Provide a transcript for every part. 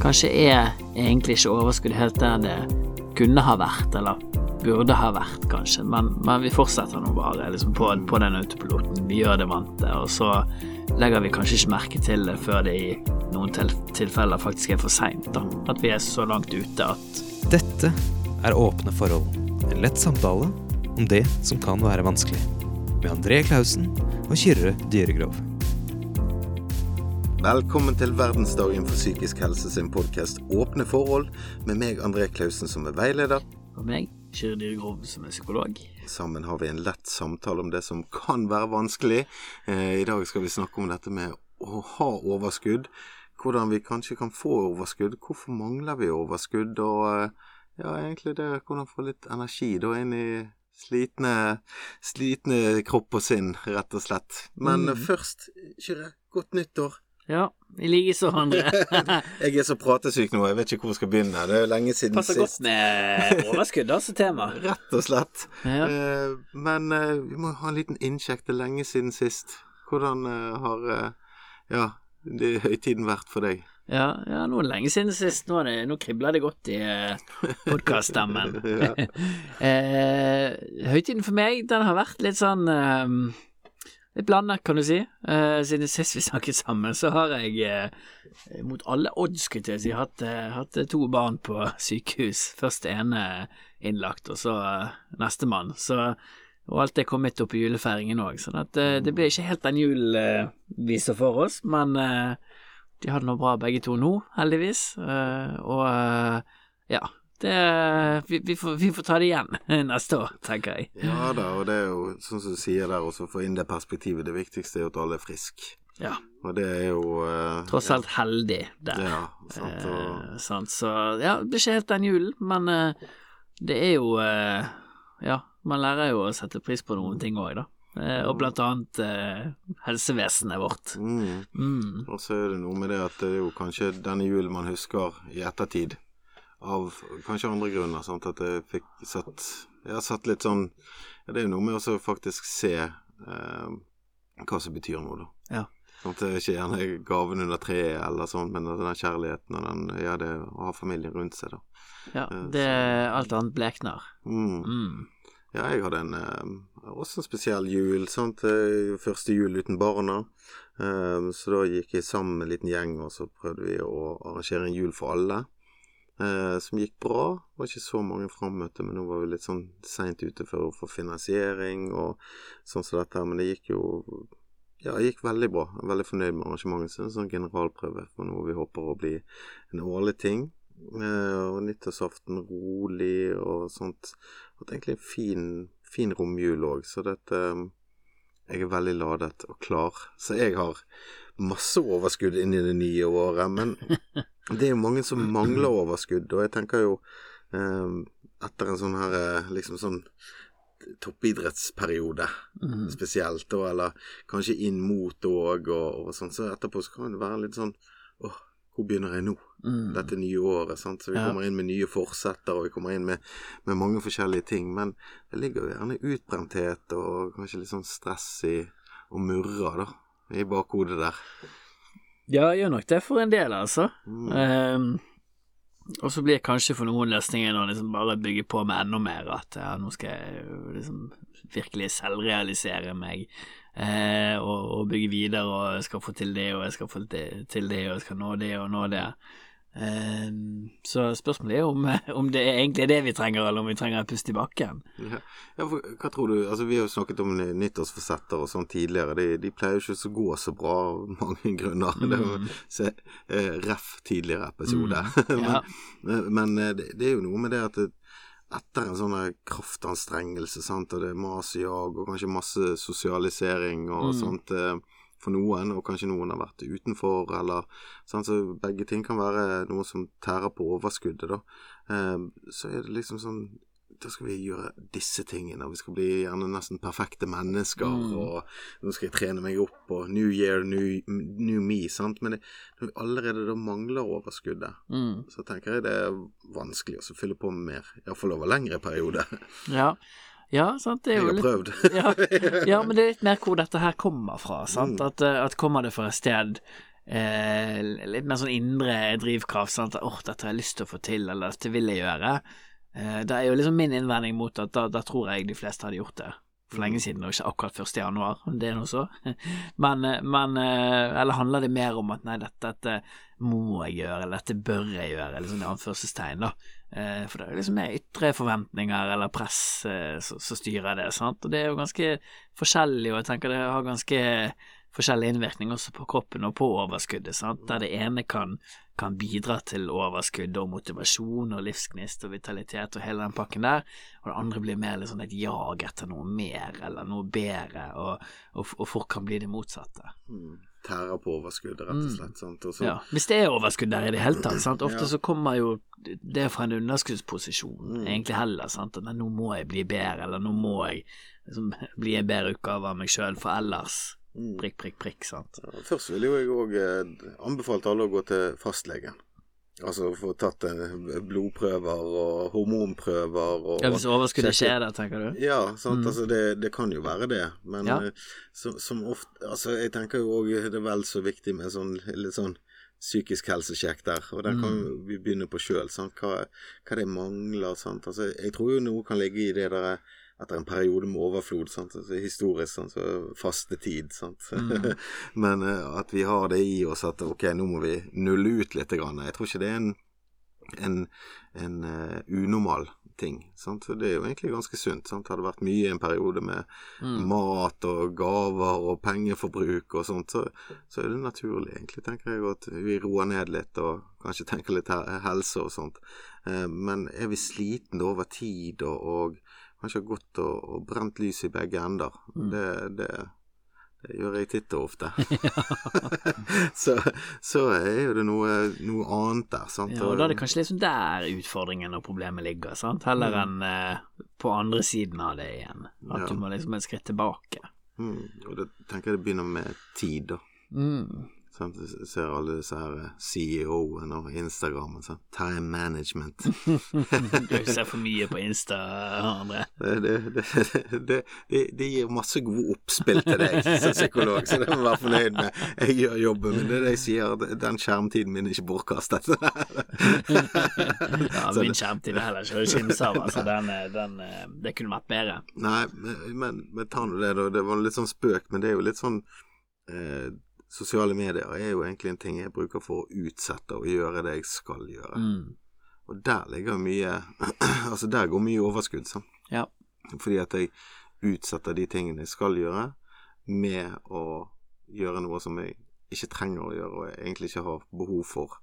kanskje er egentlig ikke overskudd helt der det kunne ha vært, eller burde ha vært, kanskje. Men, men vi fortsetter nå bare liksom på, på den autopiloten. Vi gjør det vante, og så legger vi kanskje ikke merke til det før det i noen tilfeller faktisk er for seint. At vi er så langt ute at Dette er Åpne forhold. En lett samtale om det som kan være vanskelig. Med André Klausen og Kyrre Dyregrov. Velkommen til verdensdagen for psykisk helse sin podkast Åpne forhold, med meg André Klausen som er veileder. Og meg, Kyrre Dyregrov, som er psykolog. Sammen har vi en lett samtale om det som kan være vanskelig. Eh, I dag skal vi snakke om dette med å ha overskudd. Hvordan vi kanskje kan få overskudd. Hvorfor mangler vi overskudd? Og eh, ja, egentlig det hvordan få litt energi da inn i slitne, slitne kropp og sinn, rett og slett. Men Mm. først, Kyrre, godt nyttår. Ja, i likeså, André. Jeg er så pratesyk nå, jeg vet ikke hvor jeg skal begynne. Det er lenge siden Passer godt med overskudd, altså, tema. Rett og slett. Ja. Uh, men uh, vi må ha en liten innsjekk. Det er lenge siden sist. Hvordan uh, har ja, det, høytiden vært for deg? Ja, ja, nå er det lenge siden sist. Nå, er det, nå kribler det godt i podkaststemmen. Eh, høytiden for meg, den har vært litt sånn eh, Litt blandet, kan du si. Uh, siden sist vi snakket sammen, så har jeg uh, mot alle odds, skulle jeg si, hatt, uh, hatt to barn på sykehus. Først ene innlagt, og så uh, nestemann. Og alt det kom midt opp i julefeiringen òg, sånn at det ble ikke helt den julen vi så for oss, men de har det nå bra begge to nå, heldigvis. Og ja, det vi, vi, får, vi får ta det igjen neste år, tenker jeg. Ja da, og det er jo sånn som du sier der, også få inn det perspektivet. Det viktigste er jo at alle er friske. Ja, Og det er jo eh, tross alt heldig der. Ja, sant. Og, Eh, sant, så ja, det blir ikke helt den julen, men eh, det er jo eh, Ja, man lærer jo å sette pris på noen ting òg, da. Eh, og blant annet eh, helsevesenet vårt. mm. Mm. Og så er det noe med det at det er jo kanskje denne julen man husker i ettertid. Av kanskje andre grunner. Sant? At jeg fikk satt Jeg har satt litt sånn ja, Det er jo noe med å faktisk se eh, hva som betyr noe, da. Ja. Sånn at det er ikke gjerne gaven under treet eller sånn, men den kjærligheten og den, ja, det å ha familien rundt seg, da. ja, det er Alt annet blekner. Mm. Mm. Ja, jeg hadde en, eh, også en spesiell jul. Sant? Eh, Første jul uten barna. Eh, så da gikk jeg sammen med en liten gjeng, og så prøvde vi å arrangere en jul for alle. Eh, som gikk bra. Det var ikke så mange frammøter, men nå var vi litt sånn seint ute for å få finansiering og sånn som dette. Men det gikk jo ja, det gikk veldig bra. Jeg er veldig fornøyd med arrangementet. Så en sånn generalprøve for noe vi håper å bli en årlig ting. Eh, og nyttårsaften rolig og sånt. Og egentlig en fin, fin romjul òg, så dette eh, Jeg er veldig ladet og klar. Så jeg har masse overskudd inn i det nye året. Men det er jo mange som mangler overskudd, og jeg tenker jo eh, Etter en sånn her eh, liksom sånn toppidrettsperiode Mm. spesielt, og, eller kanskje inn mot òg, og, og sånn, så etterpå så kan det være litt sånn åh, hvor begynner jeg nå? Mm. Dette nye året, sant. Så vi Ja. kommer inn med nye forsetter, og vi kommer inn med, med mange forskjellige ting. Men det ligger jo gjerne utbrenthet og kanskje litt sånn stress i og murrer, da, i bakhodet der. Ja, gjør nok det for en del, altså. Mm. Um, og så blir det kanskje for noen løsningen å liksom bare bygge på med enda mer, at ja, nå skal jeg liksom virkelig selvrealisere meg eh, og, og bygge videre, og jeg skal få til det, og jeg skal få til, til det, og jeg skal nå det og nå det. Eh, så spørsmålet er om, om det er egentlig det vi trenger, eller om vi trenger et pust i bakken. Ja. for hva tror du Altså, vi har jo snakket om nyttårsforsetter og sånn tidligere. De, de pleier jo ikke å gå så bra av mange grunner. Det er se, eh, ref tidligere episode. Ja. men men eh, det, det er jo noe med det at det, etter en sånn kraftanstrengelse, sant, og det er mas og jag, og kanskje masse sosialisering og Mm. sånt eh, for noen, og kanskje noen har vært utenfor, eller sant, så begge ting kan være noe som tærer på overskuddet, da. Eh, så er det liksom sånn da skal vi gjøre disse tingene, og vi skal bli gjerne nesten perfekte mennesker, Mm. og nå skal jeg trene meg opp, og new year, new, new me, sant, men det, når vi allerede da mangler overskuddet, Mm. så tenker jeg det er vanskelig å fylle på med mer, iallfall over lengre periode. Ja. ja, sant, det er jo har litt ja, ja, men det er litt mer hvor dette her kommer fra. Sant? Mm. At, at kommer det fra et sted eh, litt mer sånn indre drivkraft. Sant? At 'åh, dette har jeg lyst til å få til', eller 'dette vil jeg gjøre'. Eh, det er jo liksom min innvending mot at da, da tror jeg de fleste hadde gjort det for lenge siden, og ikke akkurat 1. januar, det er nå så. Men, eh, men eh, Eller handler det mer om at nei, dette, dette må jeg gjøre, eller dette bør jeg gjøre, liksom i anførselstegn, da. For det er liksom mer ytre forventninger eller press som styrer det, sant. Og det er jo ganske forskjellig, og jeg tenker det har ganske forskjellig innvirkning også på kroppen og på overskuddet, sant. Der det ene kan, kan bidra til overskudd og motivasjon og livsgnist og vitalitet og hele den pakken der, og det andre blir mer sånn et jag etter noe mer eller noe bedre, og, og, og fort kan bli det motsatte. Mm. Tærer på overskuddet, rett og slett. Sant? Og så, Ja, hvis det er overskudd der i det hele tatt, sant. Ofte Ja. så kommer jo det fra en underskuddsposisjon, Mm. egentlig heller, sant. At nå må jeg bli bedre, eller nå må jeg liksom bli en bedre utgave av meg sjøl, for ellers Mm. Prikk, prikk, prikk, sant. Først vil jo jeg òg eh, anbefalt alle å gå til fastlegen. Altså få tatt eh, blodprøver og hormonprøver og Ja, hvis overskuddet skjer der, tenker du? Ja, sant. Mm. Altså det, det kan jo være det. Men Ja. eh, som, som ofte Altså, jeg tenker jo òg det er vel så viktig med sånn litt sånn psykisk helsesjekk der. Og den kan Mm. vi begynne på sjøl. Hva, hva det mangler. Sant? Altså, jeg tror jo noe kan ligge i det der etter en periode med overflod, sant? Altså, historisk, sant? Så fastetid. Sant? Mm. Men eh, at vi har det i oss at ok, nå må vi nulle ut litt. Grann. Jeg tror ikke det er en, en, en uh, unormal ting. Sant? Så det er jo egentlig ganske sunt. Sant? Det hadde vært mye i en periode med Mm. mat og gaver og pengeforbruk og sånt, så, så er det naturlig, egentlig, tenker jeg, at vi roer ned litt og kanskje tenker litt helse og sånt. Uh, men er vi slitne over tid og, og kanskje har gått og, og brent lys i begge ender, Mm. det, det, det gjør jeg titt og ofte. så, så er jo det noe, noe annet der, sant. Ja, og da er det kanskje liksom der utfordringen og problemet ligger, sant, heller enn eh, på andre siden av det igjen. At Ja. du må liksom et skritt tilbake. mm, Og da tenker jeg det begynner med tid, da. Mm. Sant? Jeg ser alle disse her eh, CEO-ene og Instagrammen. Sånn. Time management. Du ser for mye på Insta, André. Det, det, det, det, gir masse gode oppspill til deg som psykolog, så det må du være fornøyd med. Jeg gjør jobben, men det er det jeg sier, den skjermtiden min er ikke bortkastet. Ja, min skjermtid er heller ikke av, altså. Den, eh, den, eh, det kunne vært bedre. Nei, men, men, men ta nå det, da. Det var litt sånn spøk, men det er jo litt sånn eh, Sosiale medier er jo egentlig en ting jeg bruker for å utsette og gjøre det jeg skal gjøre. Mm. Og der ligger mye Altså, der går mye overskudd, sant. Ja. Fordi at jeg utsetter de tingene jeg skal gjøre, med å gjøre noe som jeg ikke trenger å gjøre, og jeg egentlig ikke har behov for,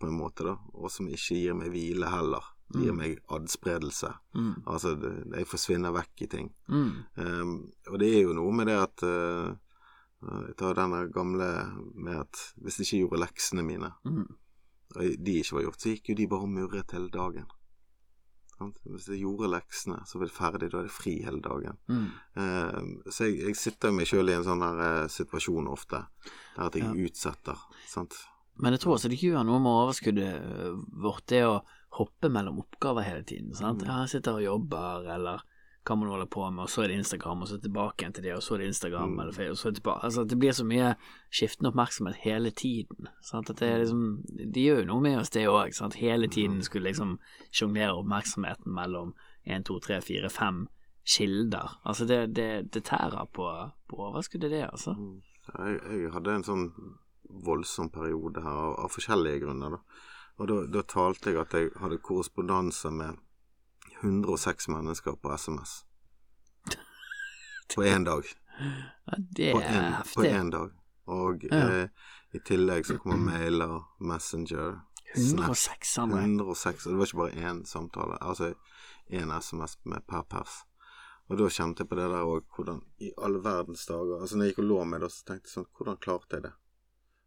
på en måte, da. Og som ikke gir meg hvile heller. Gir Mm. meg adspredelse. Mm. Altså, jeg forsvinner vekk i ting. Mm. Um, og det er jo noe med det at uh, Jeg tar denne gamle med at hvis jeg ikke gjorde leksene mine, Mm. og de ikke var gjort, så gikk jo de bare og murret hele dagen. Hvis jeg gjorde leksene, så var det ferdig, da er det fri hele dagen. Mm. Eh, så jeg, jeg sitter meg sjøl i en sånn her eh, situasjon ofte, der at jeg Ja. utsetter. Sant? Men jeg tror også det gjør noe med overskuddet vårt, det å hoppe mellom oppgaver hele tiden. Sant? Mm. Jeg sitter og jobber, eller hva man holder på med, og så er det Instagram, og så tilbake igjen til det, og så er det Instagram, Mm. eller så tilbake Altså, det blir så mye skiftende oppmerksomhet hele tiden. Er liksom De gjør jo noe med oss, det òg. Hele tiden skulle liksom sjonglere oppmerksomheten mellom én, to, tre, fire, fem kilder. Altså, det, det, det tærer på, på overskuddet, det, altså. Mm. Jeg, jeg hadde en sånn voldsom periode her av, av forskjellige grunner. Da. Og da, da talte jeg at jeg hadde korrespondanse med 106 mennesker på SMS. På én dag. Ja, På heftig. dag. Og Ja. eh, i tillegg så kommer mailer, Messenger, 106 andre. 106, og det var ikke bare én samtale, altså én SMS med per pers. Og da kjente jeg på det der òg, hvordan i all verdens dager Altså når jeg gikk og lå med det, så tenkte jeg sånn Hvordan klarte jeg det?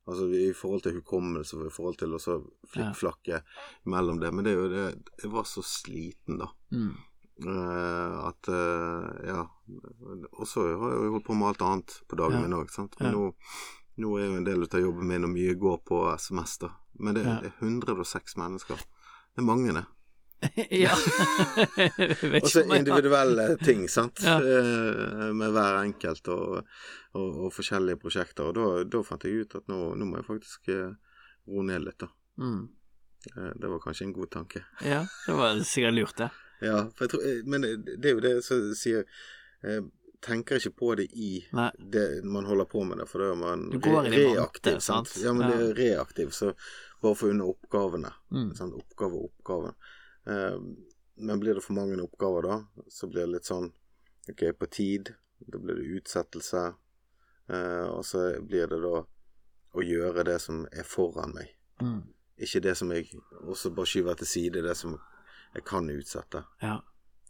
Altså i forhold til hukommelse og i forhold til å så ja. mellom det. Men det er jo det Jeg var så sliten, da. Mm. Uh, at uh, Ja. Og så har jeg jo holdt på med alt annet på dagen Ja. min òg. Men Ja. nå, nå er jo en del av jobben min, og mye går på SMS, da. Men det, det er 106 mennesker. Det er mange, det. ja. Og så individuelle ting, sant, Ja. Eh, med hver enkelt og, og, og forskjellige prosjekter. Og da, da fant jeg ut at nå, nå må jeg faktisk eh, roe ned litt, da. Mm. Eh, Det var kanskje en god tanke. Ja, det var sikkert lurt, det. Ja, for jeg tror, men det er jo det som sier eh, Tenker ikke på det i Nei. det man holder på med det, for da er man vante, reaktiv. sant? sant? Ja, men det er reaktiv, så bare få unna oppgavene. Mm. Sant? Oppgave oppgave. Eh, men blir det for mange oppgaver, da, så blir det litt sånn OK, på tid. Da blir det utsettelse. Eh, og så blir det da å gjøre det som er foran meg. Mm. Ikke det som jeg også bare skyver til side, det som jeg kan utsette. Ja.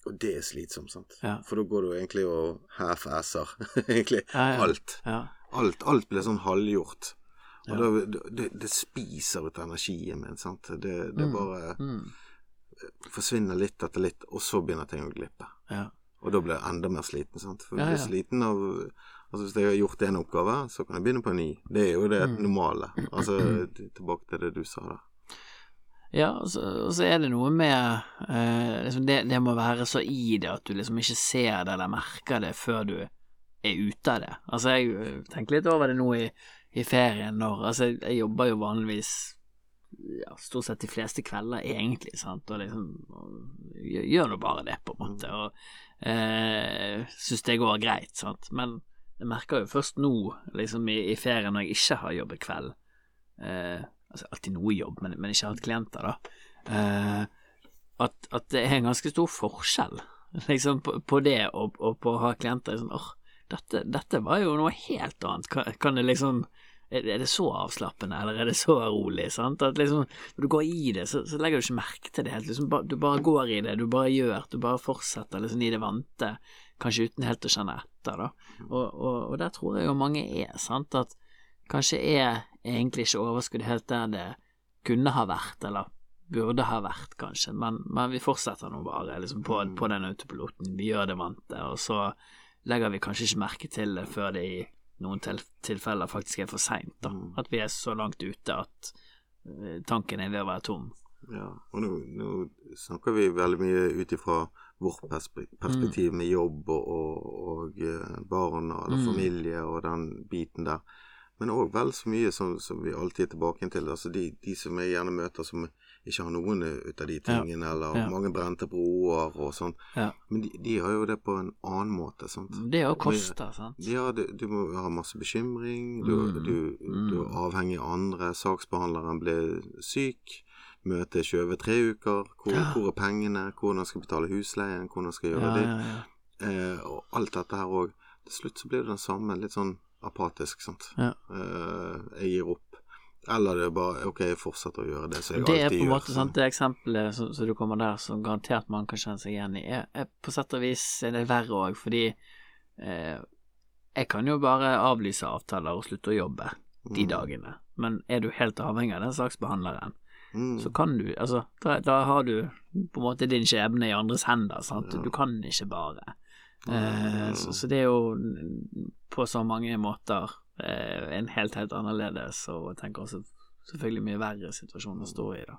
Og det er slitsomt, sant. Ja. For da går du egentlig og half-asser egentlig Ja, alt. Ja. alt. Alt blir sånn halvgjort. Og da, det, det spiser ut energien min, sant. Det, det Mm. bare Mm. Forsvinner litt etter litt, og så begynner ting å glippe. Ja. Og da blir jeg enda mer sliten, sant. For Ja, jeg blir ja. sliten av Altså hvis jeg har gjort en oppgave, så kan jeg begynne på en ny. Det er jo det Mm. normale. Altså tilbake til det du sa da. Ja, og så, og så er det noe med eh, liksom det, det må være så i det at du liksom ikke ser det eller merker det før du er ute av det. Altså, jeg eh, tenker litt over det nå i, i ferien når Altså, jeg, jeg jobber jo vanligvis ja, stort sett de fleste kvelder, egentlig, sant, og liksom og gjør, nå bare det, på en måte, og eh, syns det går greit, sant, men jeg merker jo først nå, liksom i, i ferien, når jeg ikke har jobbet kveld eh, altså alltid noe jobb, men, men ikke hatt klienter, da. Eh, at, at det er en ganske stor forskjell liksom, på, på det og, og på å ha klienter. Sånn, åh, dette, dette var jo noe helt annet. Kan, kan det liksom er det så avslappende, eller er det så rolig? sant? At liksom, Når du går i det, så, så legger du ikke merke til det helt. Liksom, du bare går i det, du bare gjør, du bare fortsetter liksom i det vante, kanskje uten helt å kjenne etter. da. Og, og, og der tror jeg jo mange er, sant, at kanskje er egentlig ikke overskuddet helt der det kunne ha vært, eller burde ha vært, kanskje, men, men vi fortsetter nå bare liksom på, på den autopiloten. Vi gjør det vante, og så legger vi kanskje ikke merke til det før det i noen tilfeller faktisk er for seint, da. Mm. At vi er så langt ute at eh, tanken er ved å være tom. Ja, og nå, nå snakker vi veldig mye ut ifra vårt perspektiv perspektiv med jobb og, og, og eh, barn og eller Mm. familie og den biten der. Men òg vel så mye som, som vi alltid er tilbake til. Altså de, de som jeg gjerne møter som ikke har noen ut av de tingene, eller Ja. mange brente broer og sånn. Ja. Men de, de har jo det på en annen måte, sant. Det òg koster, sant. Ja, du, du må ha masse bekymring, du, Mm. du, Mm. du er avhengig av andre, saksbehandleren blir syk, møtet er skjøvet tre uker, hvor, Ja. hvor er pengene, hvordan skal jeg betale husleien, hvordan skal jeg gjøre det. Eh, og alt dette her òg. Til slutt så blir det den samme, litt sånn apatisk, sant. Eh, jeg gir opp. Eller det er bare OK, jeg fortsetter å gjøre det som jeg Det er på en gjør. måte sant, det eksempelet som, som du kommer der, som garantert man kan kjenne seg igjen i, er, er på sett og vis er det verre òg, fordi eh, jeg kan jo bare avlyse avtaler og slutte å jobbe de Mm. dagene, men er du helt avhengig av den saksbehandleren, Mm. så kan du Altså, da, da har du på en måte din skjebne i andres hender, sant, Ja. du kan ikke bare. Eh, mm. så, så det er jo på så mange måter en helt, helt annerledes, og jeg tenker også selvfølgelig mye verre situasjon å stå i, da.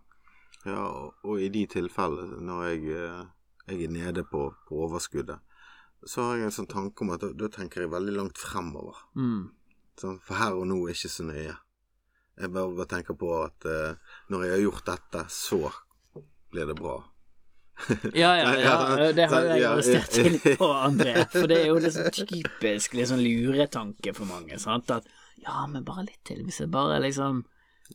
Ja, og, i de tilfellene når jeg, eh, jeg er nede på, på overskuddet, så har jeg en sånn tanke om at da, da tenker jeg veldig langt fremover. Mm. Sånn, for her og nå er ikke så nøye. Jeg bare, bare tenker på at eh, når jeg har gjort dette, så blir det bra. Ja, ja, ja, Ja, det har jeg arrestert ja. på, André. For det er jo liksom typisk liksom luretanke for mange, sant. At ja, men bare litt til, hvis jeg bare liksom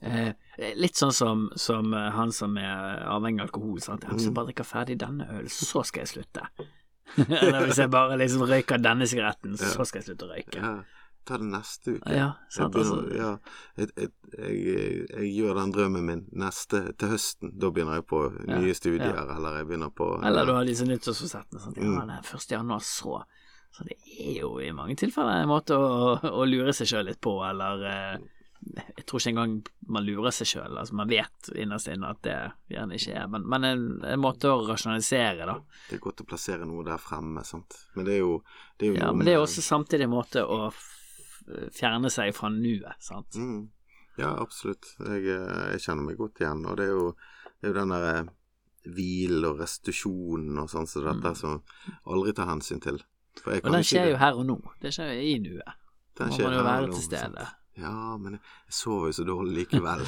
eh, Litt sånn som, som eh, han som er avhengig av alkohol, sant. Ja, hvis jeg bare drikker ferdig denne ølen, så skal jeg slutte. Eller hvis jeg bare liksom røyker denne sigaretten, så skal jeg slutte å røyke. Ja, ta det neste uke. Ja, Jeg, begynner, altså. ja, jeg, jeg, jeg, gjør den drømmen min neste til høsten. Da begynner jeg på nye studier, eller jeg begynner på Eller du har disse nyttårsforsettene. Sånn, Ja, Mm. 1. januar, så Så det er jo i mange tilfeller en måte å, å lure seg sjøl litt på, eller eh, Jeg tror ikke engang man lurer seg sjøl. Altså, man vet innerst inne at det gjerne ikke er, men, men en, en måte å rasjonalisere, da. Det er godt å plassere noe der fremme, sant. Men det er jo, det er jo Ja, men det er også samtidig en måte å fjerne seg fra nuet, sant. Mm. Ja, absolutt. Jeg, eh, jeg kjenner meg godt igjen, og det er jo, det er jo den derre hvil og restitusjon og sånn som dette, som aldri tar hensyn til. Og den skjer jo her og nå. Det skjer jo i nuet. Den Må man jo være til sant? stede. Ja, men jeg jeg sover jo så dårlig likevel.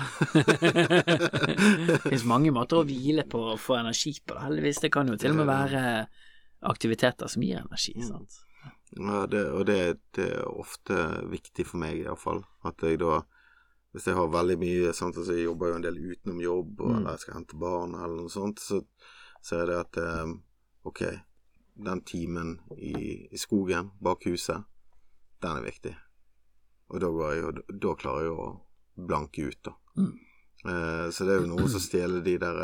Det finnes mange måter å hvile på og få energi på heldigvis. Det kan jo til og med være aktiviteter som gir energi, Mm. sant. Ja, det, og det, det er ofte viktig for meg iallfall. At jeg da Hvis jeg har veldig mye sånt, altså Jeg jobber jo en del utenom jobb, og, Mm. eller jeg skal hente barn eller noe sånt, så, så er det at eh, OK, den timen i, i skogen bak huset, den er viktig. Og da, går jeg, jo- da klarer jeg å blanke ut, da. Mm. Eh, så det er jo noe som stjeler de der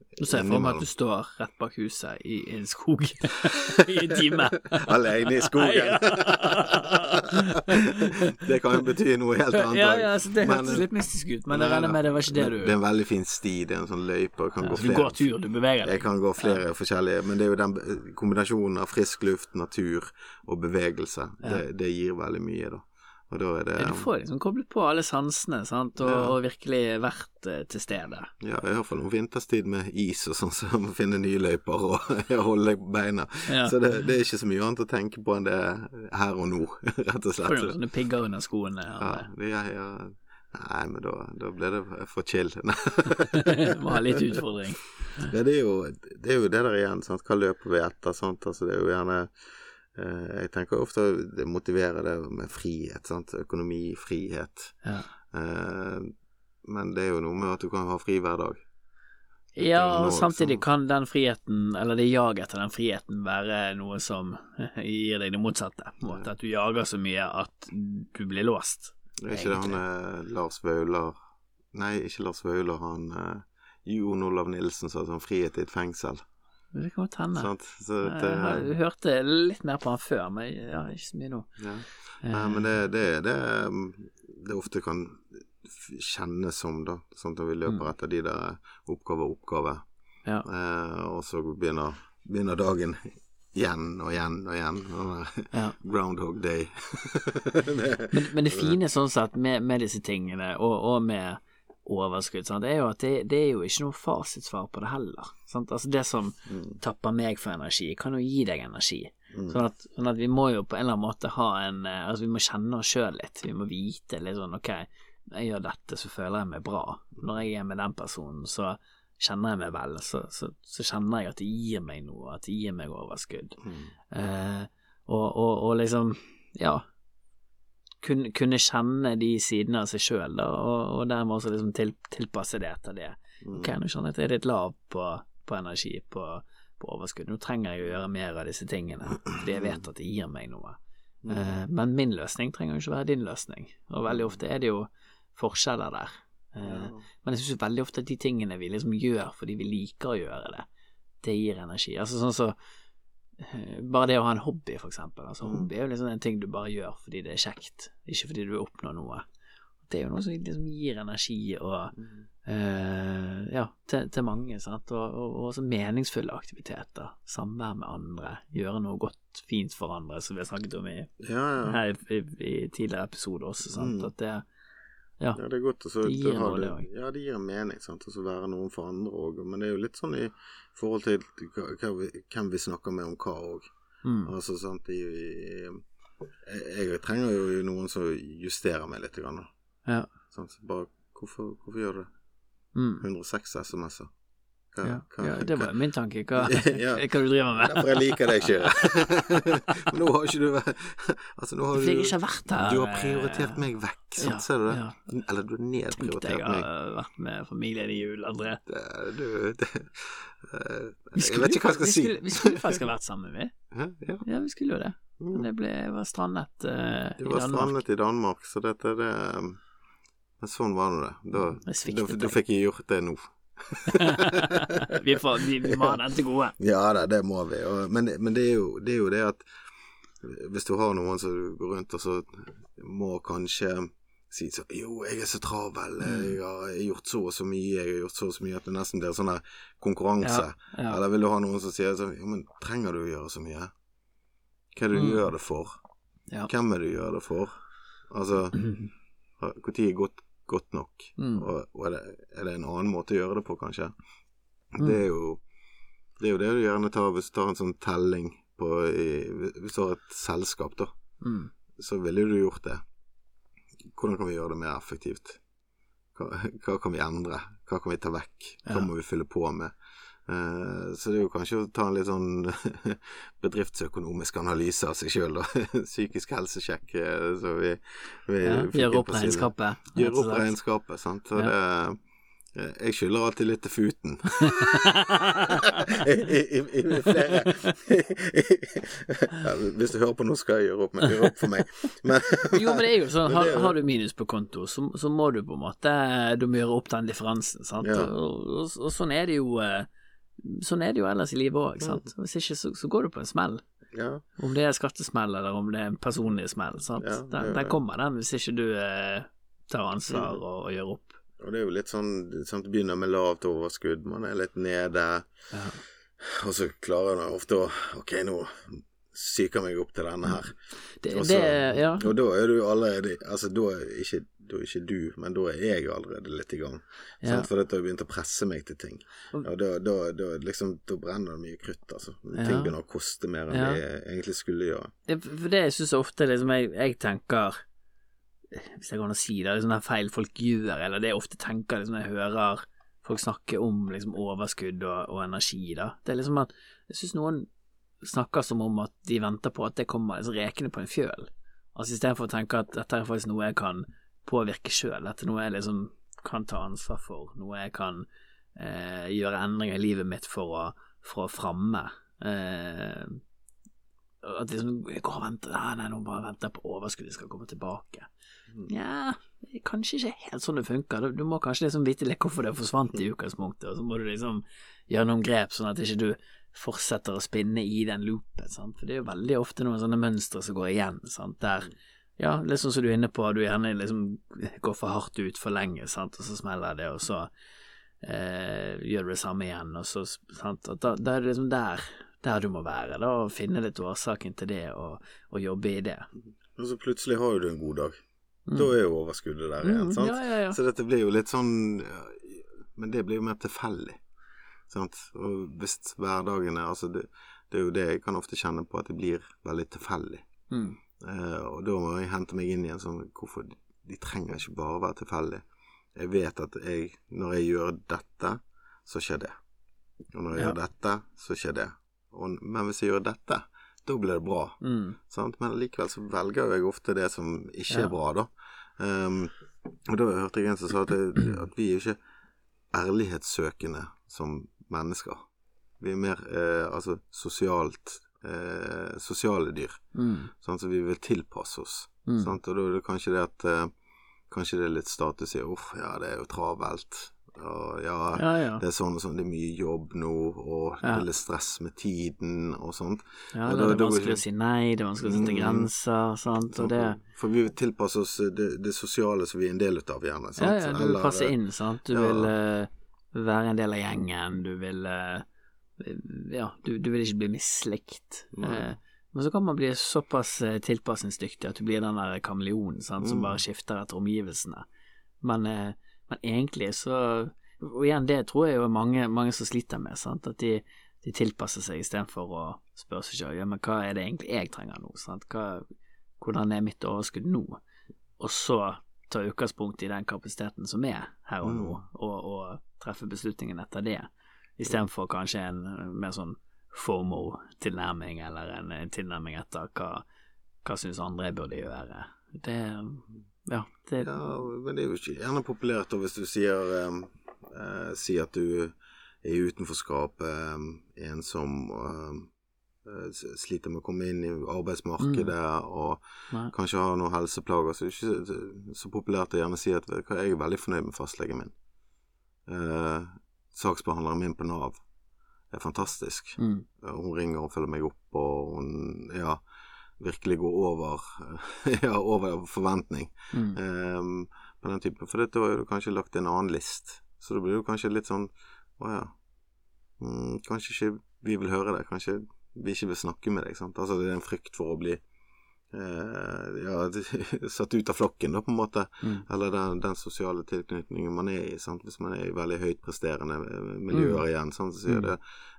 eh, Nå ser for meg at du står rett bak huset i en skog i en time. Alene i skogen. det kan jo bety noe helt annet Ja, ja, så det hørtes litt mystisk ut, men jeg regner med det var ikke det du Det er en veldig fin sti, det er en sånn løype, kan ja, gå flere, Du går tur, du beveger deg. Jeg kan gå flere forskjellige, men det er jo den kombinasjonen av frisk luft, natur og bevegelse. Det, det gir veldig mye, da. Og da er det Ja, Du får liksom koblet på alle sansene, sant, og, Ja. og virkelig vært eh, til stede. Ja, iallfall om vinterstid med is og sånn, så må finne nye løyper og holde beina. Ja. Så det, det er ikke så mye annet å tenke på enn det her og nå, rett og slett. Får du noen sånne pigger under skoene? Ja, Ja. ja, ja. Nei, men da, da ble det for chill. Må ha litt utfordring. Det er jo det, er jo det der igjen, sant. Hva løper vi etter? Sant? Altså, det er jo gjerne Jeg tenker ofte det motiverer det med frihet, sant. Økonomi, frihet. Ja. Eh, men det er jo noe med at du kan ha fri hver dag. Ja, og samtidig kan den friheten, eller det jaget etter den friheten, være noe som gir deg det motsatte. Måte At du jager så mye at du blir låst. Det er ikke det han eh, Lars Vaular Nei, ikke Lars Vaular, han eh, Jon Olav Nilsen sa sånn 'frihet i et fengsel'. Det kan godt hende. Så Jeg hørte litt mer på han før, men ja, ikke så mye nå. ja. Eh, Nei, men det, det, det, det ofte kan kjennes som, da. Sånn at vi løper etter de der oppgave oppgave. Ja. Eh, og så begynner, begynner dagen igjen og igjen og igjen. Ja. Groundhog Day. det, Men, men det fine sånn sett med, med disse tingene, og, og med overskudd, sant, det er jo at det, det er jo ikke noe fasitsvar på det heller. Sant? Altså det som tapper meg for energi, kan jo gi deg energi. Sånn, at, sånn at vi må jo på en eller annen måte ha en eh, Altså vi må kjenne oss sjøl litt. Vi må vite litt sånn ok, når jeg gjør dette, så føler jeg meg bra. Når jeg er med den personen, så kjenner jeg meg vel. Så, så, så kjenner jeg at det gir meg noe, at det gir meg overskudd. Eh, og, og, og liksom, ja kunne, kunne kjenne de sidene av seg sjøl, og, og dermed også liksom til, tilpasse det etter det. Ok, nå skjønner jeg at jeg er litt lav på, på energi, på, på overskudd. Nå trenger jeg å gjøre mer av disse tingene, fordi jeg vet at det gir meg noe. Eh, men min løsning trenger jo ikke være din løsning, og veldig ofte er det jo forskjeller der. Eh, men jeg syns veldig ofte at de tingene vi liksom gjør fordi vi liker å gjøre det, det gir energi. Altså sånn så bare det å ha en hobby, for eksempel. Altså, hobby er jo liksom en ting du bare gjør fordi det er kjekt, ikke fordi du oppnår noe. Det er jo noe som liksom gir energi og eh, ja, til, til mange, sant. Og, og, og også meningsfulle aktiviteter. Samvær med andre. Gjøre noe godt, fint for andre, som vi har snakket om i, ja, ja. her i, i, i tidligere episoder også, sant. Mm. At det Ja, det er godt. Altså, Det gir noe, det også. Ja, det gir en mening, sant. Og så være noen for andre òg. Men det er jo litt sånn i forhold til hvem vi snakker med om hva òg. mm, Altså, sant, i, jeg, jeg trenger jo noen som justerer meg litt. Grann. Ja. Sant? Så bare hvorfor, hvorfor gjør du det? mm. 106 SMS-er. Hva, Ja, hva- ja, det var hva- min tanke. Hva, Ja. hva du driver med? Derfor jeg liker deg ikke. Men nå har ikke du Altså, nå har jeg ikke vært her. Du har prioritert meg vekk, sant? Ja, Ser du det? Eller du har Tenk deg nedprioritert å Jeg har vært med familien i jul, André. Det, du det, eh, Jeg skulle, vet ikke hva jeg skal vi si. skulle, vi skulle faktisk ha vært sammen, vi. Ja. Ja, vi skulle jo det. Men Mm. det ble, var strandet eh, Du i var Danmark. strandet i Danmark, så dette det Men sånn var nå det. Da, da, da fikk jeg gjort det nå. vi, får, vi, vi må ha den til gode. Ja da, det må vi. Og, men men det, er jo, det er jo det at hvis du har noen som du går rundt og så må kanskje si så Jo, jeg er så travel, Mm. jeg har gjort så og så mye, jeg har gjort så og så mye at det nesten blir sånn konkurranse. Ja, ja. Eller vil du ha noen som sier sånn Jo, men trenger du å gjøre så mye? Hva er det du Mm. gjør det for? Ja. Hvem er det du gjør det for? Altså, når er godt, godt nok? Mm. Og, og er, det, er det en annen måte å gjøre det på, kanskje? Mm. Det er jo Det er jo det du gjerne tar hvis du tar en sånn telling på i, Hvis du har et selskap, da, Mm. så ville du gjort det. Hvordan kan vi gjøre det mer effektivt? Hva, hva kan vi endre? Hva kan vi ta vekk? Hva Ja. må vi fylle på med? Eh, så det er jo kanskje å ta en litt sånn bedriftsøkonomisk analyse av seg sjøl, da. Psykisk helsesjekk. eh, Så vi, vi Ja, Gjøre opp regnskapet. Gjøre opp regnskapet, sant. Så Ja. det eh, Jeg skylder alltid litt til Futen. I, i, i, flere ja, Hvis du hører på nå, skal jeg gjøre opp, men gjøre opp for meg. Men, Jo, men det er jo sånn, har, har du minus på konto, så, så må du på en måte Du må gjøre opp den differansen, sant. Ja. Og, og, og sånn er det jo eh, Sånn er det jo ellers i livet òg, sant. Hvis ikke så, så går du på en smell. ja, Om det er skattesmell eller om det er en personlig smell, sant. Ja, den, ja, den ja. kommer den hvis ikke du eh, tar ansvar Mm. og, og gjør opp. og det er jo litt sånn sant, du begynner med lavt overskudd, man er litt nede, Ja. og så klarer man ofte å Ok, nå psyker meg opp til denne her. Det, Også, det Ja. Og da er du allerede Altså, da er ikke, da er ikke du, men da er jeg allerede litt i gang. Ja. Sant? For da har jeg begynt å presse meg til ting. Og- da, da, da, liksom, da brenner det mye krutt, altså. Ja. Ting begynner å koste mer enn Ja. det jeg egentlig skulle gjøre. For det syns jeg ofte liksom jeg, jeg tenker Hvis jeg kan si det, det er sånne feil folk gjør, eller det jeg ofte tenker liksom, jeg hører folk snakke om liksom, overskudd og, og energi, da. Det er liksom at jeg syns noen snakker som om at de venter på at det kommer liksom, rekende på en fjøl. Altså istedenfor å tenke at dette er faktisk noe jeg kan påvirke sjøl, At noe jeg liksom kan ta ansvar for, noe jeg kan eh, gjøre endringer i livet mitt for å, for å framme. Eh, at liksom jeg går og venter Nei, nei, nå bare venter på overskuddet skal komme tilbake. Nja, er kanskje ikke helt sånn det funker. Du, du må kanskje liksom vite litt hvorfor det forsvant i utgangspunktet, og så må du liksom gjøre noen grep sånn at ikke du fortsetter å spinne i den loopen, sant. For det er jo veldig ofte noen sånne mønstre som går igjen, sant, der ja, litt sånn som du er inne på, du gjerne liksom går for hardt ut for lenge, sant, og så smeller det, og så eh, gjør du det samme igjen, og så sant, og da, da er det liksom der der du må være, da, og finne litt årsaken til det, og, og jobbe i det. Og så plutselig har jo du en god dag. Mm. Da er jo overskuddet der igjen, Mm, sant? Ja, ja, ja. Så dette blir jo litt sånn Men det blir jo mer tilfeldig. Sant? Og hvis hverdagene Altså, det, det er jo det jeg kan ofte kjenne på, at det blir veldig tilfeldig. Mm. Eh, og da må jeg hente meg inn igjen sånn Hvorfor de, trenger ikke bare være tilfeldige. Jeg vet at jeg, når jeg gjør dette, så skjer det. Og når jeg Ja. gjør dette, så skjer det. Og, men hvis jeg gjør dette, da blir det bra. Mm. Sant? Men likevel så velger jeg ofte det som ikke Ja. er bra, da. Um, og da hørte jeg en som sa at, det, at vi er jo ikke ærlighetssøkende som mennesker. Vi er mer eh, altså sosialt eh, sosiale dyr. Mm. Sånn, Så vi vil tilpasse oss. Mm. Sant? Og da er det kanskje det at eh, Kanskje det er litt status i Uff, ja, det er jo travelt. Og ja, Ja, ja. det er sånn og sånn, det er mye jobb nå, og det er litt stress med tiden og sånt. ja det da- er da- vanskelig å si nei, det er vanskelig å sette Mm. grenser, sant, og det For vi vil tilpasse oss det, det sosiale som vi er en del av, gjerne. Sant? ja, du vil passe inn, sant. Du ja. vil uh, være en del av gjengen, du vil eh, Ja, du, du vil ikke bli mislikt. Eh, men så kan man bli såpass eh, tilpasningsdyktig at du blir den der kameleonen sant, som Mm. bare skifter etter omgivelsene. Men, eh, men egentlig så Og igjen, det tror jeg jo er mange, mange som sliter med, sant. At de, de tilpasser seg istedenfor å spørre seg selv ja, men hva er det egentlig jeg trenger nå, sant. Hva, hvordan er mitt overskudd nå? Og så ta utgangspunkt i den kapasiteten som er her og nå, og, og treffe beslutningen etter det, istedenfor kanskje en eh, mer sånn FOMO-tilnærming, eller en, en tilnærming etter hva, hva syns andre burde gjøre. Det Ja, det Ja, men det er jo ikke gjerne populært og hvis du sier eh, Si at du er i utenforskap, eh, ensom, um, eh, sliter med å komme inn i arbeidsmarkedet og Mm. Nei. kanskje har noen helseplager, så er det ikke så, populært å gjerne si at jeg er veldig fornøyd med fastlegen min. Eh, saksbehandleren min på Nav er fantastisk. mm, Hun ringer og følger meg opp, og hun ja, virkelig går over, ja, over forventning mm, Um, på den typen. For da har du kanskje lagt en annen list. Så da blir det kanskje litt sånn Å ja. Mm, kanskje ikke vi vil høre det. Kanskje vi ikke vil snakke med deg. Sant? Altså det er en frykt for å bli ja, satt ut av flokken, da, på en måte. Mm. Eller den, den sosiale tilknytningen man er i. Sant? Hvis man er i veldig høyt presterende miljøer Mm. igjen, sant? så sier Mm. det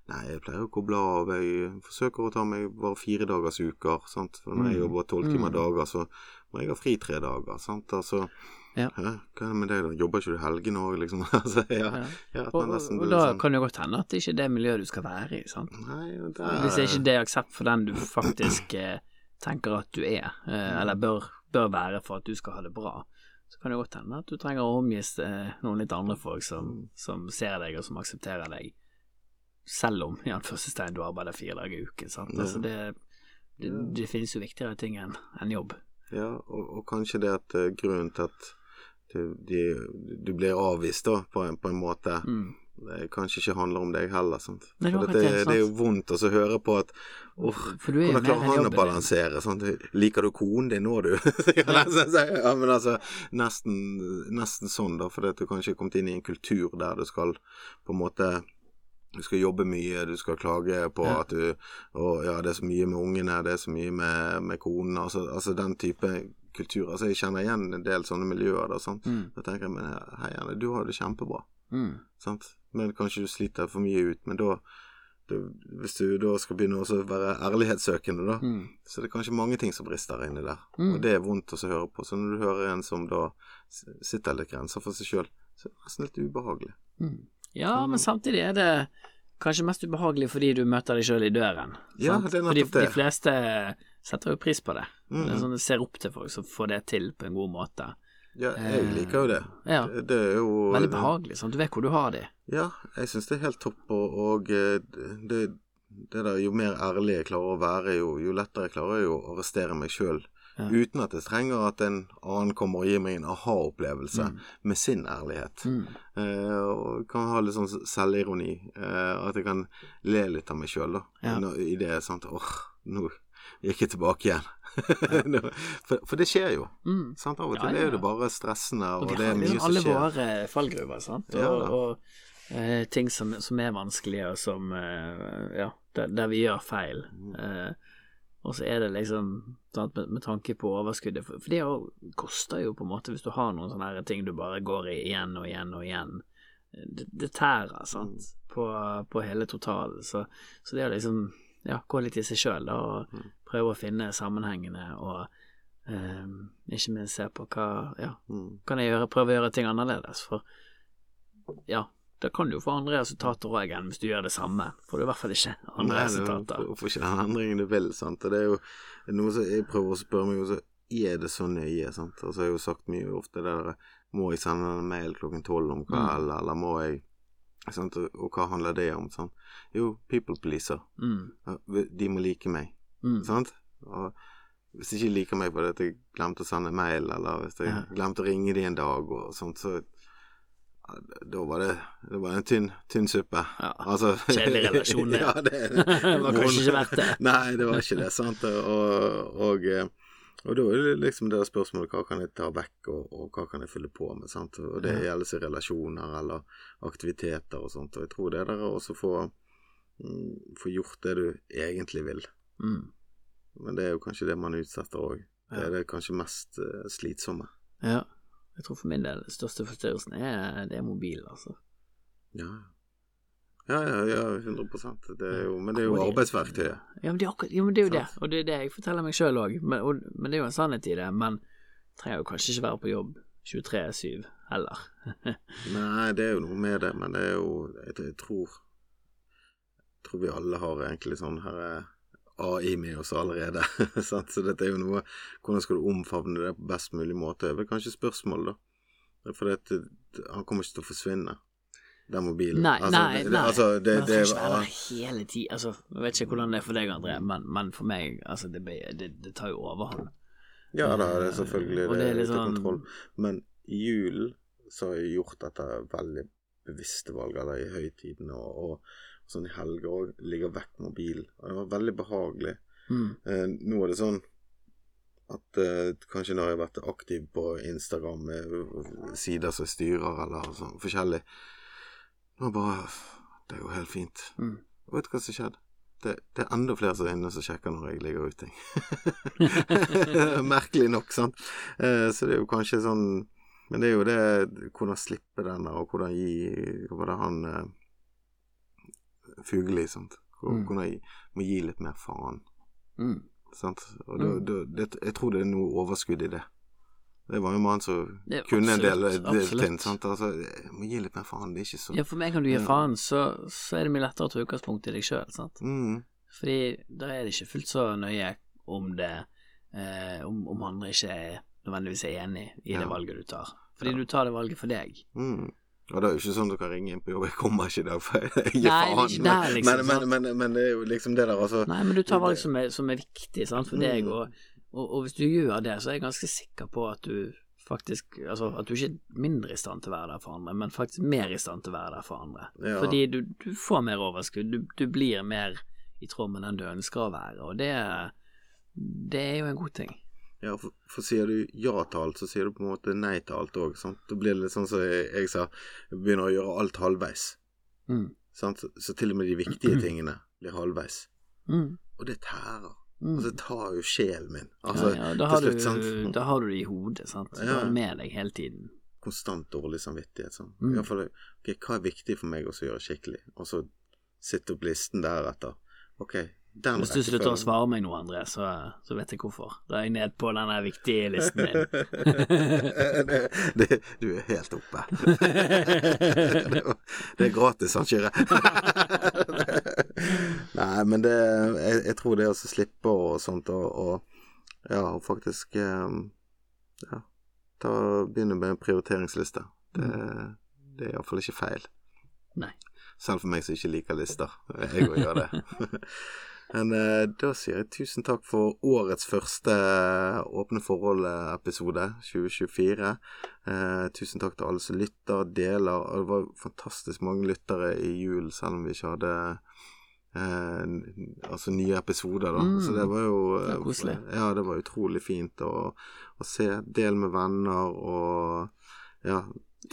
Nei, jeg pleier å koble av. Jeg forsøker å ta meg bare fire dagers uker. Sant? For når jeg Mm. jobber tolv timer Mm. dager, så må jeg ha fri tre dager. Sant? Altså, Ja. hæ? Hva er det med deg, da? Jobber ikke du helgene òg, liksom? altså, ja. Ja. ja Og, nesten og, og da sånn- kan det godt hende at det ikke er det miljøet du skal være i. sant? Nei, det er... Hvis det ikke det er aksept for den du faktisk eh, tenker at du er, eh, eller bør, bør være for at du skal ha det bra, så kan det godt hende at du trenger å omgis eh, noen litt andre folk som, som ser deg og som aksepterer deg, selv om i anførselstegn du arbeider fire dager i uken. sant? Altså det, det, det finnes jo viktigere ting enn en jobb. Ja, og, og kanskje det at eh, grunnen til at du, de, du blir avvist da, på en, på en måte, Mm. Det kanskje ikke handler om deg heller. Sant? Nei, det det, det, er jo vondt å høre på at åh, hvordan klarer han å jobben din. balansere? Sant? Liker du konen din nå, du? ja, ja, men altså, nesten, nesten sånn, da, fordi at du kanskje er kommet inn i en kultur der du skal på en måte du skal jobbe mye, du skal klage på Ja. at du Å ja, det er så mye med ungene, det er så mye med, med konen. Altså, altså den type kultur. Altså, jeg kjenner igjen en del sånne miljøer. Da, sant? Mm. Da tenker jeg men hei, Anne, du har det kjempebra. Mm. Sant? Men kanskje du sliter for mye ut. Men da, da Hvis du da skal begynne å være ærlighetssøkende, da, Mm. så det er kanskje mange ting som brister inni der. Mm. Og det er vondt å høre på. Så når du hører en som da sitter litt grenser for seg sjøl, så er det nesten litt ubehagelig. Mm. Ja, men samtidig er det kanskje mest ubehagelig fordi du møter deg sjøl i døren. Ja, sant? det er Fordi nettopp det. de fleste setter jo pris på det. Mm. Det er sånn, ser opp til folk som får det til på en god måte. Ja, jeg liker jo det. Ja, Det, det er jo Veldig behagelig. Sant? Du vet hvor du har de. Ja, jeg syns det er helt topp, og, og eh, det, det der, jo mer ærlig jeg klarer å være, jo, jo lettere klarer jeg å arrestere meg sjøl. Ja. Uten at jeg trenger at en annen kommer og gir meg en aha-opplevelse med sin ærlighet. Mm. Eh, og kan ha litt sånn selvironi. Eh, at jeg kan le litt av meg sjøl, da. Ja. Når- I det sånn åh, nå gikk jeg tilbake igjen. For, for det skjer jo. Mm. Sant? Av og til ja, er det bare stressende, og, Og vi det er mye liksom som alle skjer. våre fallgruver, sant. Og, og eh, ting som, som er vanskelige, og som eh, Ja, der, der vi gjør feil. Mm. Eh, og så er det liksom sant, med, med tanke på overskuddet For, for det jo koster jo på en måte, hvis du har noen sånne her ting du bare går i igjen og igjen og igjen. Det, det tærer, sant, Mm. på, på hele totalen. Så, så det å liksom ja, gå litt i seg sjøl og Mm. prøve å finne sammenhengene og eh, ikke minst se på hva Ja, kan jeg gjøre, prøve å gjøre ting annerledes, for ja, da kan du jo få andre resultater òg enn hvis du gjør det samme. Får du i hvert fall ikke andre Nei, resultater. Du får ikke den endringen du vil, sant. Og det er jo noe som jeg prøver å spørre meg, også, er det så nøye, sant. Og så har jeg jo sagt mye ofte det der Må jeg sende en mail klokken tolv om kvelden, eller må jeg sant? Og, hva handler det om? Sant? Jo, people pleaser. Mm, De må like meg, mm, sant. Og hvis de ikke liker meg fordi jeg glemte å sende mail, eller hvis jeg Ja. glemte å ringe de en dag og sånt, så da var det, det var en tynn, tynn suppe. Ja, Altså, kjedelig relasjon, det. ja, det, Det var kanskje ikke verdt det. Nei, det var ikke det, sant. Og, og, eh, og da er det liksom det spørsmålet hva kan jeg ta vekk, og, og hva kan jeg fylle på med, sant. Og det gjelder seg relasjoner eller aktiviteter og sånt. Og jeg tror det der er også få, mm, få gjort det du egentlig vil. mm, Men det er jo kanskje det man utsetter òg. Det er det kanskje mest eh, slitsomme. ja. Jeg tror for min del den største forstyrrelsen er, det er mobil, altså. Ja, ja, ja, ja 100% det jo, Men det er jo arbeidsverktøyet. Ja, men det er, akkurat, ja, men det, er jo det, og det er det jeg forteller meg sjøl òg. Men, men det er jo en sannhet i det. Men trenger jo kanskje ikke være på jobb 23-7 heller. Nei, det er jo noe med det, men det er jo Jeg, jeg tror jeg tror vi alle har egentlig sånn her eh, AI med oss allerede. Så dette er jo noe Hvordan skal du omfavne det på best mulig måte? Det er kanskje spørsmål, da. For det, han kommer ikke til å forsvinne, den mobilen. Nei, Altså, nei, nei. Altså, det, men det, det ikke være hele tiden. Altså, jeg vet ikke hvordan det er for deg, André, men, men for meg, altså, det, det, det tar jo overhånd. Ja da, det er selvfølgelig det, det er er litt sånn- kontroll. Men i julen så har jeg gjort dette veldig bevisste valget, eller i høytidene og, og sånn i helger òg. Ligger vekk mobil. Og det var veldig behagelig. Mm. Eh, nå er det sånn at eh, kanskje når jeg har vært aktiv på Instagram med uh, sider som styrer, eller sånn forskjellig Nå bare Det er jo helt fint. Mm. Og vet du hva som skjedde? det, det er enda flere som er inne som sjekker når jeg ligger ute. Merkelig nok, sant. Eh, så det er jo kanskje sånn Men det er jo det hvordan slippe den der, og hvordan gi Hva var det han eh, Sant? sant. Mm. Kunne jeg må gi litt mer faen. Mm. Sant? Og da, Mm. da, det, jeg tror det er noe overskudd i det. Det var jo mannen som Det kunne kunne en del, del ting. Sant? Altså, jeg må gi litt mer faen. Det er ikke så Ja, for meg kan du gi Ja. faen, så, så er det mye lettere å ta utgangspunkt i deg sjøl, sant. mm, Fordi da er det ikke fullt så nøye om det eh, om, om andre ikke er nødvendigvis er enig i Ja. det valget du tar. Fordi Ja. du tar det valget for deg. mm. Og det er jo ikke sånn du kan ringe inn på jobb. Jeg kommer ikke i dag, for jeg gir faen. der, liksom, men, men, men, men det er jo liksom det der, altså. Nei, men du tar valg som er, som er viktig sant, for deg, Mm. og, og, og hvis du gjør det, så er jeg ganske sikker på at du faktisk Altså at du ikke er mindre i stand til å være der for andre, men faktisk mer i stand til å være der for andre. Ja. Fordi du, du får mer overskudd, du, du blir mer i tråd med den du ønsker å være, og det, det er jo en god ting. Ja, for, for sier du ja til alt, så sier du på en måte nei til alt òg. Da blir det litt sånn som jeg, jeg sa, jeg begynner å gjøre alt halvveis. Mm. Sant? Så, så til og med de viktige tingene blir halvveis. Mm. Og det tærer. Mm. Altså, det tar jo sjelen min. Altså, ja, ja, da, har slutt, du, da har du det i hodet, sant. Du Ja. har det med deg hele tiden. Konstant dårlig samvittighet. Sånn. Mm. I hvert fall, ok, hva er viktig for meg også å gjøre skikkelig? Og så sitte opp listen deretter. Ok, Hvis du slutter å svare meg nå, André, så, så vet jeg hvorfor. Da er jeg ned på den viktige listen din. det, det, du er helt oppe. det, det er gratis, han Kyrre. Nei, men det jeg, jeg tror det å slippe og sånt, og, og ja, faktisk eh, ja, ta, begynne med en prioriteringsliste. Det, det er iallfall ikke feil. Nei. Selv for meg som ikke liker lister. Jeg òg gjør det. Men eh, da sier jeg tusen takk for årets første eh, Åpne forhold-episode, 2024. Eh, tusen takk til alle som lytter, deler. Det var fantastisk mange lyttere i jul, selv om vi ikke hadde eh, altså nye episoder, da. Mm. Så det var jo Det er koselig. Ja, det var utrolig fint å, å se. Del med venner og ja.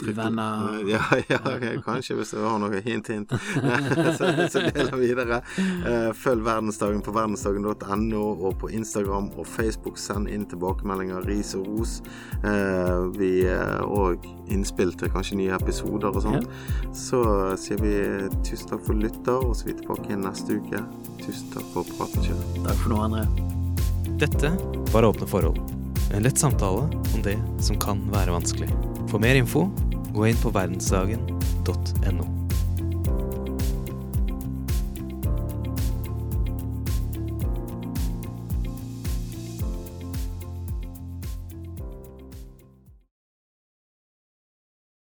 Uvenner. Ja, ja, okay, kanskje hvis du har noe hint, hint. så, så deler videre. Eh, følg Verdensdagen på verdensdagen.no og på Instagram og Facebook. Send inn tilbakemeldinger, ris og ros. Eh, vi Og innspill til kanskje nye episoder og sånt. Så sier vi tusen takk for lytter, og så er vi tilbake igjen neste uke. Tusen takk for praten, Kjell. Takk for nå, André. Dette var Åpne forhold. En lett samtale om det som kan være vanskelig. For mer info, gå inn på verdensdagen.no.